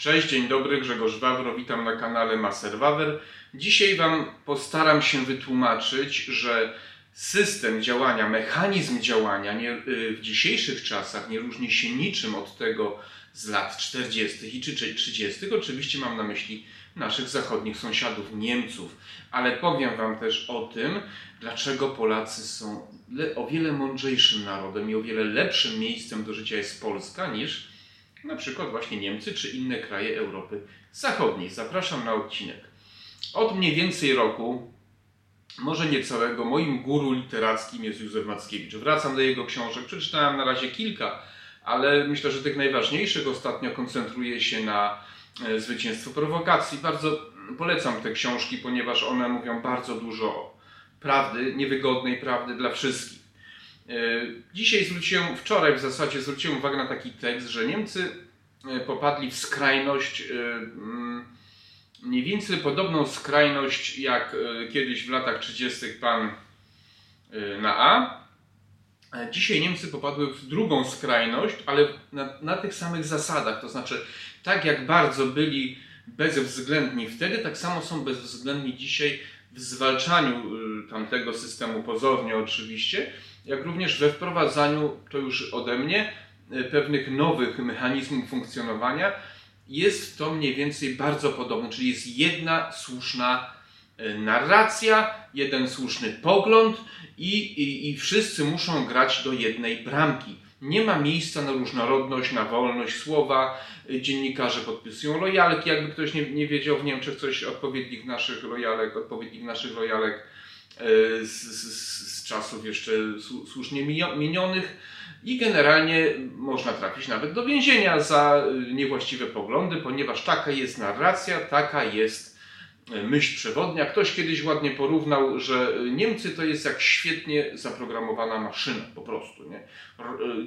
Cześć, dzień dobry, Grzegorz Wawro, witam na kanale Maserwawer. Dzisiaj Wam postaram się wytłumaczyć, że system działania, mechanizm działania nie, y, w dzisiejszych czasach nie różni się niczym od tego z lat 40. i 30. Oczywiście mam na myśli naszych zachodnich sąsiadów, Niemców, ale powiem Wam też o tym, dlaczego Polacy są o wiele mądrzejszym narodem i o wiele lepszym miejscem do życia jest Polska niż na przykład właśnie Niemcy czy inne kraje Europy Zachodniej. Zapraszam na odcinek. Od mniej więcej roku, może niecałego, moim guru literackim jest Józef Mackiewicz. Wracam do jego książek, przeczytałem na razie kilka, ale myślę, że tych najważniejszych ostatnio koncentruję się na e, zwycięstwo prowokacji. Bardzo polecam te książki, ponieważ one mówią bardzo dużo prawdy, niewygodnej prawdy dla wszystkich. E, dzisiaj zwróciłem, wczoraj w zasadzie zwróciłem uwagę na taki tekst, że Niemcy e, popadli w skrajność, e, mm, mniej więcej podobną skrajność jak kiedyś w latach 30. pan na A. Dzisiaj Niemcy popadły w drugą skrajność, ale na, na tych samych zasadach. To znaczy, tak jak bardzo byli bezwzględni wtedy, tak samo są bezwzględni dzisiaj w zwalczaniu tamtego systemu, pozornie oczywiście, jak również we wprowadzaniu, to już ode mnie, e, pewnych nowych mechanizmów funkcjonowania. Jest to mniej więcej bardzo podobne, czyli jest jedna słuszna e, narracja, jeden słuszny pogląd i, i, i wszyscy muszą grać do jednej bramki. Nie ma miejsca na różnorodność, na wolność słowa. E, dziennikarze podpisują lojalki. Jakby ktoś nie, nie wiedział w Niemczech coś odpowiednik naszych lojalek, odpowiednik naszych lojalek z, z, z czasów jeszcze słusznie minionych i generalnie można trafić nawet do więzienia za y, niewłaściwe poglądy, ponieważ taka jest narracja, taka jest y, myśl przewodnia. Ktoś kiedyś ładnie porównał, że Niemcy to jest jak świetnie zaprogramowana maszyna, po prostu. Nie?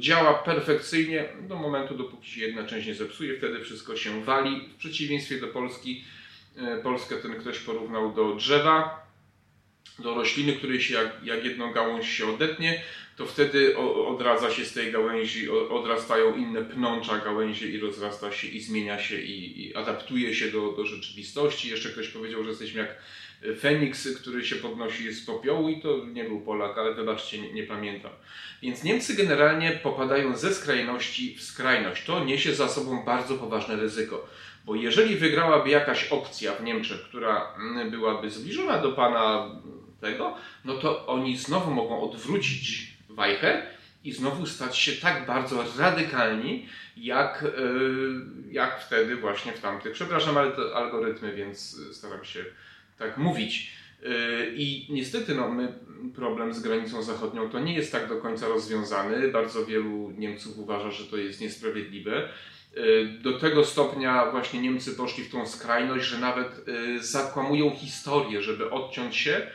Działa perfekcyjnie do momentu, dopóki się jedna część nie zepsuje, wtedy wszystko się wali. W przeciwieństwie do Polski, Polskę ten ktoś porównał do drzewa, do rośliny, której się jak, jak jedną gałąź się odetnie, to wtedy odradza się z tej gałęzi, odrastają inne pnącza gałęzie i rozrasta się i zmienia się i, i adaptuje się do, do rzeczywistości. Jeszcze ktoś powiedział, że jesteśmy jak Feniks, który się podnosi z popiołu i to nie był Polak, ale wybaczcie, nie, nie, pamiętam. Więc Niemcy generalnie popadają ze skrajności w skrajność. To niesie za sobą bardzo poważne ryzyko. Bo jeżeli wygrałaby jakaś opcja w Niemczech, która byłaby zbliżona do pana tego, no to oni znowu mogą odwrócić wajchę i znowu stać się tak bardzo radykalni, jak, e, jak wtedy właśnie w tamtych. Przepraszam, ale to algorytmy, więc staram się tak mówić. E, I niestety no, my, problem z granicą zachodnią to nie jest tak do końca rozwiązany. Bardzo wielu Niemców uważa, że to jest niesprawiedliwe. E, do tego stopnia właśnie Niemcy poszli w tą skrajność, że nawet zakłamują historię, żeby odciąć się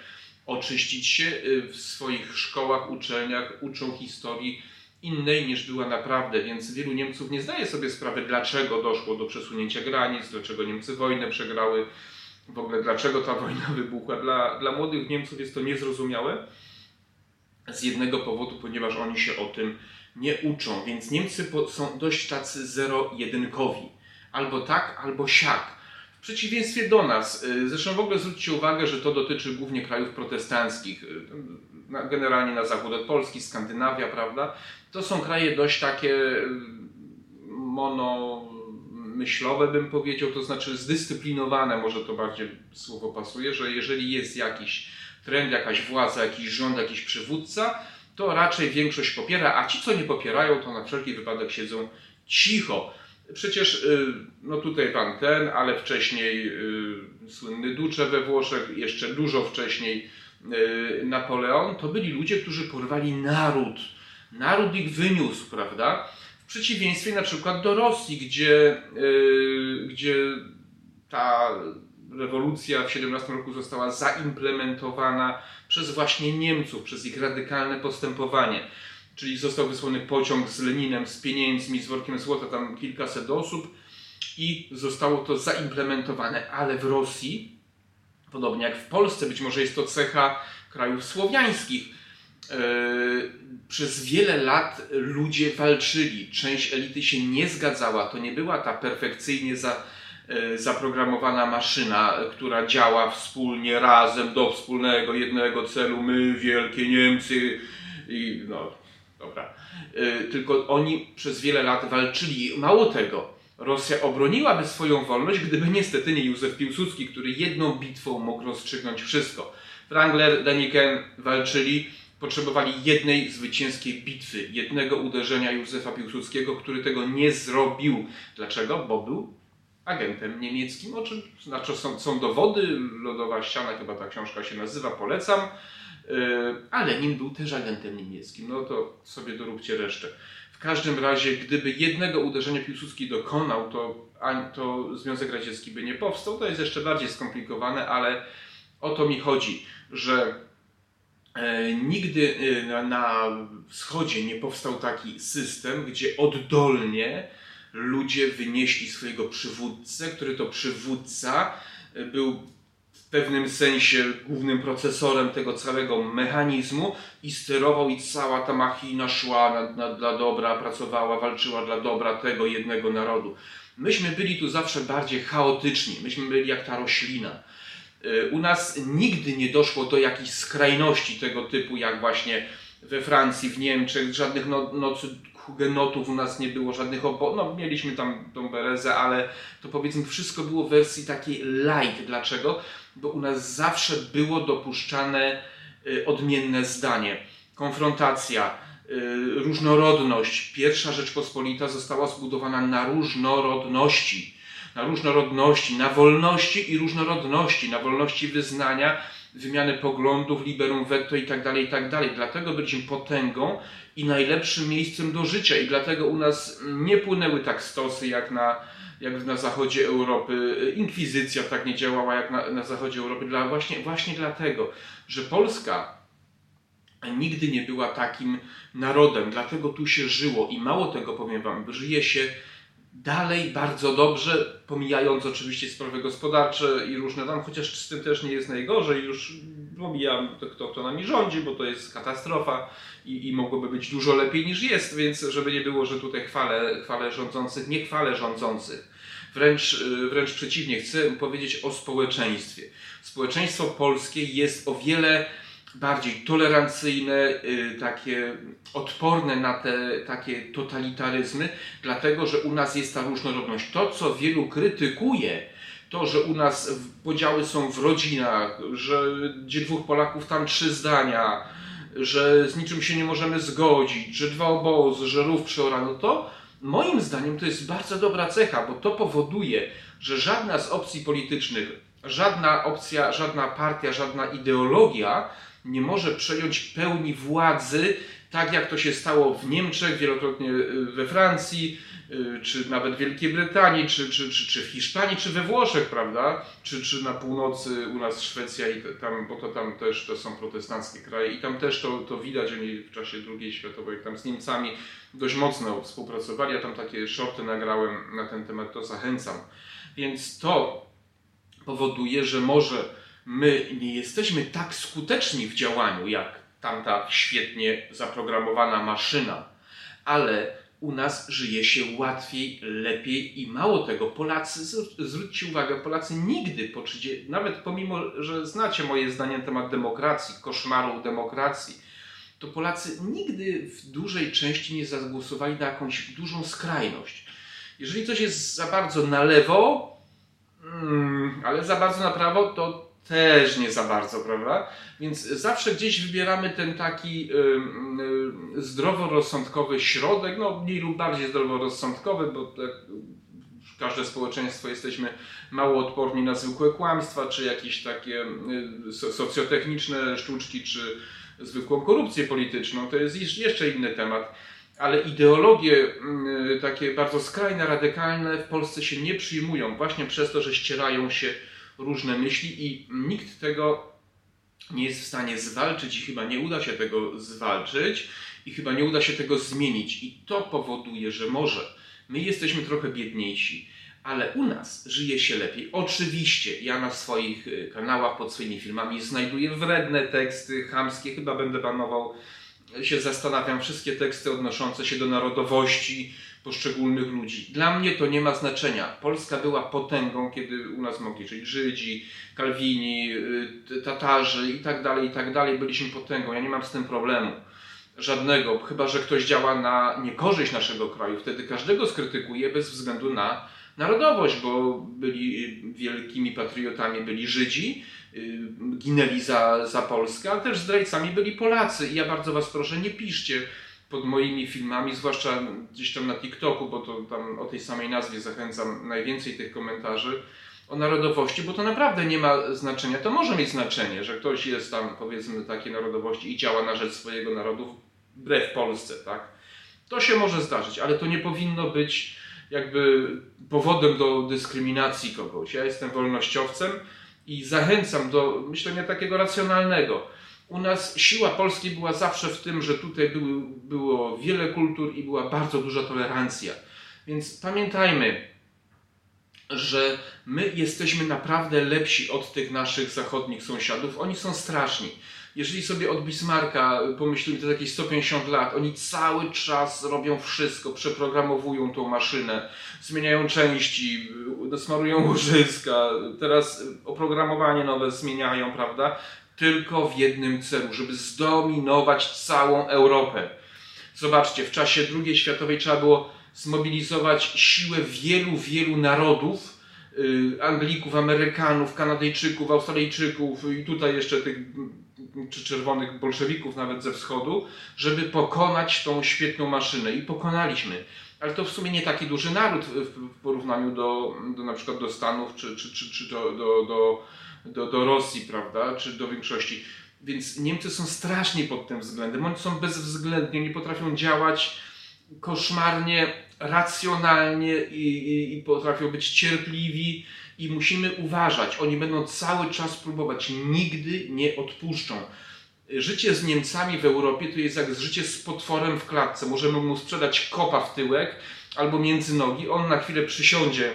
oczyścić się y, w swoich szkołach, uczelniach, uczą historii innej niż była naprawdę, więc wielu Niemców nie zdaje sobie sprawy, dlaczego doszło do przesunięcia granic, dlaczego Niemcy wojnę przegrały, w ogóle dlaczego ta wojna wybuchła. Dla, dla młodych Niemców jest to niezrozumiałe z jednego powodu, ponieważ oni się o tym nie uczą, więc Niemcy są dość tacy zero-jedynkowi. Albo tak, albo siak. W przeciwieństwie do nas, y, zresztą w ogóle zwróćcie uwagę, że to dotyczy głównie krajów protestanckich, y, generalnie na zachód od Polski, Skandynawia, prawda? To są kraje dość takie y, monomyślowe, bym powiedział, to znaczy zdyscyplinowane, może to bardziej słowo pasuje, że jeżeli jest jakiś trend, jakaś władza, jakiś rząd, jakiś przywódca, to raczej większość popiera, a ci, co nie popierają, to na wszelki wypadek siedzą cicho. Przecież, y, no tutaj pan ten, ale wcześniej y, słynny Duce we Włoszech, jeszcze dużo wcześniej y, Napoleon, to byli ludzie, którzy porwali naród. Naród ich wyniósł, prawda? W przeciwieństwie na przykład do Rosji, gdzie, gdzie ta rewolucja w 17 roku została zaimplementowana przez właśnie Niemców, przez ich radykalne postępowanie czyli został wysłany pociąg z Leninem, z pieniędzmi, z workiem złota, tam kilkaset osób i zostało to zaimplementowane, ale w Rosji, podobnie jak w Polsce, być może jest to cecha krajów słowiańskich, przez wiele lat ludzie walczyli. Część elity się nie zgadzała. To nie była ta perfekcyjnie za, zaprogramowana maszyna, która działa wspólnie, razem do wspólnego, jednego celu. My, wielkie Niemcy i no, dobra. Tylko oni przez wiele lat walczyli. Mało tego, Rosja obroniłaby swoją wolność, gdyby niestety nie Józef Piłsudski, który jedną bitwą mógł rozstrzygnąć wszystko. Wrangler, Daniken walczyli, potrzebowali jednej zwycięskiej bitwy, jednego uderzenia Józefa Piłsudskiego, który tego nie zrobił. Dlaczego? Bo był agentem niemieckim, o czym znaczy są, są dowody, Lodowa ściana, chyba ta książka się nazywa, polecam, yy, ale nim był też agentem niemieckim, no to sobie doróbcie resztę. W każdym razie, gdyby jednego uderzenia Piłsudski dokonał, to, to Związek Radziecki by nie powstał. To jest jeszcze bardziej skomplikowane, ale o to mi chodzi, że e, nigdy e, na wschodzie nie powstał taki system, gdzie oddolnie ludzie wynieśli swojego przywódcę, który to przywódca e, był w pewnym sensie głównym procesorem tego całego mechanizmu i sterował i cała ta machina szła na, na, dla dobra, pracowała, walczyła dla dobra tego jednego narodu. Myśmy byli tu zawsze bardziej chaotyczni, myśmy byli jak ta roślina. Y, u nas nigdy nie doszło do jakichś skrajności tego typu, jak właśnie we Francji, w Niemczech, żadnych no, nocy hugenotów u nas nie było, żadnych obo... no mieliśmy tam tą Berezę, ale to powiedzmy wszystko było w wersji takiej light. Dlaczego? Bo u nas zawsze było dopuszczane y, odmienne zdanie. Konfrontacja, y, różnorodność. Pierwsza Rzeczpospolita została zbudowana na różnorodności. Na różnorodności, na wolności i różnorodności, na wolności wyznania, wymiany poglądów, liberum veto i tak dalej, i tak dalej. Dlatego byliśmy potęgą i najlepszym miejscem do życia i dlatego u nas nie płynęły tak stosy jak na, jak na zachodzie Europy. Inkwizycja tak nie działała jak na, na zachodzie Europy. Dla, właśnie, właśnie dlatego, że Polska nigdy nie była takim narodem, dlatego tu się żyło i mało tego powiem Wam, żyje się dalej bardzo dobrze, pomijając oczywiście sprawy gospodarcze i różne tam, chociaż z tym też nie jest najgorzej, już pomijam to, kto, kto nami rządzi, bo to jest katastrofa i, i mogłoby być dużo lepiej niż jest, więc żeby nie było, że tutaj chwalę, chwalę rządzących, nie chwalę rządzących. Wręcz, wręcz przeciwnie, chcę powiedzieć o społeczeństwie. Społeczeństwo polskie jest o wiele bardziej tolerancyjne, y, takie odporne na te takie totalitaryzmy, dlatego że u nas jest ta różnorodność. To, co wielu krytykuje, to, że u nas podziały są w rodzinach, że gdzie dwóch Polaków tam trzy zdania, że z niczym się nie możemy zgodzić, że dwa obozy, że rów przeorano, to moim zdaniem to jest bardzo dobra cecha, bo to powoduje, że żadna z opcji politycznych, żadna opcja, żadna partia, żadna ideologia nie może przejąć pełni władzy, tak jak to się stało w Niemczech, wielokrotnie y, we Francji, y, czy nawet w Wielkiej Brytanii, czy, czy, czy, czy w Hiszpanii, czy we Włoszech, prawda? Czy, czy na północy u nas Szwecja, i tam, bo to tam też to są protestanckie kraje i tam też to, to widać, oni w czasie II światowej tam z Niemcami dość mocno współpracowali. Ja tam takie shorty nagrałem na ten temat, to zachęcam. Więc to powoduje, że może my nie jesteśmy tak skuteczni w działaniu jak tamta świetnie zaprogramowana maszyna, ale u nas żyje się łatwiej, lepiej i mało tego, Polacy, zwróćcie uwagę, Polacy nigdy po 30, nawet pomimo, że znacie moje zdanie na temat demokracji, koszmaru demokracji, to Polacy nigdy w dużej części nie zagłosowali na jakąś dużą skrajność. Jeżeli coś jest za bardzo na lewo, mm, ale za bardzo na prawo, to też nie za bardzo, prawda? Więc zawsze gdzieś wybieramy ten taki zdroworozsądkowy środek, no mniej lub bardziej zdroworozsądkowy, bo tak, każde społeczeństwo jesteśmy mało odporni na zwykłe kłamstwa, czy jakieś takie socjotechniczne sztuczki, czy zwykłą korupcję polityczną. To jest jeszcze inny temat. Ale ideologie takie bardzo skrajne, radykalne w Polsce się nie przyjmują właśnie przez to, że ścierają się różne myśli i nikt tego nie jest w stanie zwalczyć i chyba nie uda się tego zwalczyć i chyba nie uda się tego zmienić. I to powoduje, że może my jesteśmy trochę biedniejsi, ale u nas żyje się lepiej. Oczywiście ja na swoich y, kanałach pod swoimi filmami znajduję wredne teksty, chamskie, chyba będę banował, się zastanawiam, wszystkie teksty odnoszące się do narodowości poszczególnych ludzi. Dla mnie to nie ma znaczenia. Polska była potęgą, kiedy u nas mogli żyć Żydzi, Kalwini, y, Tatarzy i tak dalej, i tak dalej. Byliśmy potęgą. Ja nie mam z tym problemu żadnego, chyba że ktoś działa na niekorzyść naszego kraju. Wtedy każdego skrytykuje bez względu na narodowość, bo byli wielkimi patriotami, byli Żydzi, y, ginęli za, za Polskę, ale też zdrajcami byli Polacy. I ja bardzo Was proszę, nie piszcie pod moimi filmami, zwłaszcza gdzieś tam na TikToku, bo to tam o tej samej nazwie zachęcam najwięcej tych komentarzy o narodowości, bo to naprawdę nie ma znaczenia. To może mieć znaczenie, że ktoś jest tam powiedzmy takiej narodowości i działa na rzecz swojego narodu wbrew Polsce, tak? To się może zdarzyć, ale to nie powinno być jakby powodem do dyskryminacji kogoś. Ja jestem wolnościowcem i zachęcam do myślenia takiego racjonalnego. U nas siła Polski była zawsze w tym, że tutaj było wiele kultur i była bardzo duża tolerancja. Więc pamiętajmy, że my jesteśmy naprawdę lepsi od tych naszych zachodnich sąsiadów. Oni są straszni. Jeżeli sobie od Bismarcka pomyślimy, to jakieś 150 lat, oni cały czas robią wszystko, przeprogramowują tą maszynę, zmieniają części, dosmarują łożyska, teraz oprogramowanie nowe zmieniają, prawda? Tylko w jednym celu, żeby zdominować całą Europę. Zobaczcie, w czasie II światowej trzeba było zmobilizować siłę wielu, wielu narodów, y, Anglików, Amerykanów, Kanadyjczyków, Australijczyków i tutaj jeszcze tych czy czerwonych bolszewików nawet ze wschodu, żeby pokonać tą świetną maszynę i pokonaliśmy. Ale to w sumie nie taki duży naród w porównaniu do, do na przykład do Stanów czy, czy, czy, czy do, do, do, do, do Rosji, prawda, czy do większości. Więc Niemcy są straszni pod tym względem. Oni są bezwzględni, nie potrafią działać koszmarnie, racjonalnie i, i, i potrafią być cierpliwi i musimy uważać. Oni będą cały czas próbować, nigdy nie odpuszczą. Życie z Niemcami w Europie to jest jak życie z potworem w klatce. Możemy mu sprzedać kopa w tyłek albo między nogi. On na chwilę przysiądzie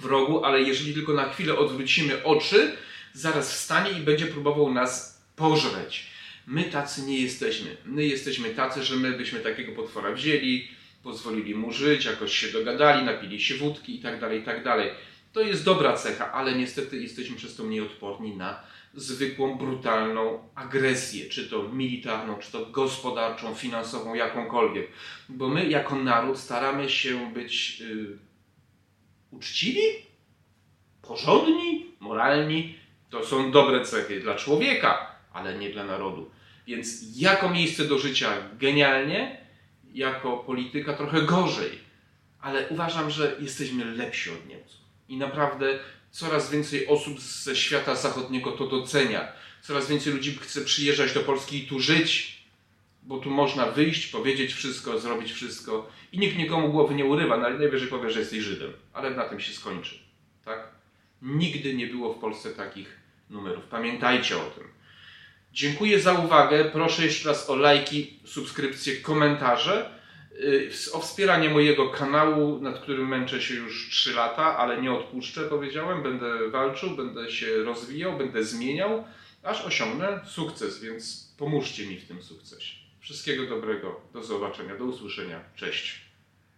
w rogu, ale jeżeli tylko na chwilę odwrócimy oczy, zaraz wstanie i będzie próbował nas pożreć. My tacy nie jesteśmy. My jesteśmy tacy, że my byśmy takiego potwora wzięli, pozwolili mu żyć, jakoś się dogadali, napili się wódki tak. Tak to jest dobra cecha, ale niestety jesteśmy przez to mniej odporni na zwykłą, brutalną agresję, czy to militarną, czy to gospodarczą, finansową, jakąkolwiek. Bo my jako naród staramy się być yy, uczciwi, porządni, moralni. To są dobre cechy dla człowieka, ale nie dla narodu. Więc jako miejsce do życia genialnie, jako polityka trochę gorzej. Ale uważam, że jesteśmy lepsi od Niemców. I naprawdę coraz więcej osób ze świata zachodniego to docenia. Coraz więcej ludzi chce przyjeżdżać do Polski i tu żyć, bo tu można wyjść, powiedzieć wszystko, zrobić wszystko i nikt nikomu głowy nie urywa, najwyżej powie, że jesteś Żydem, ale na tym się skończy. Tak? Nigdy nie było w Polsce takich numerów. Pamiętajcie o tym. Dziękuję za uwagę. Proszę jeszcze raz o lajki, subskrypcje, komentarze. Y, o wspieranie mojego kanału, nad którym męczę się już 3 lata, ale nie odpuszczę, powiedziałem. Będę walczył, będę się rozwijał, będę zmieniał, aż osiągnę sukces, więc pomóżcie mi w tym sukcesie. Wszystkiego dobrego, do zobaczenia, do usłyszenia. Cześć.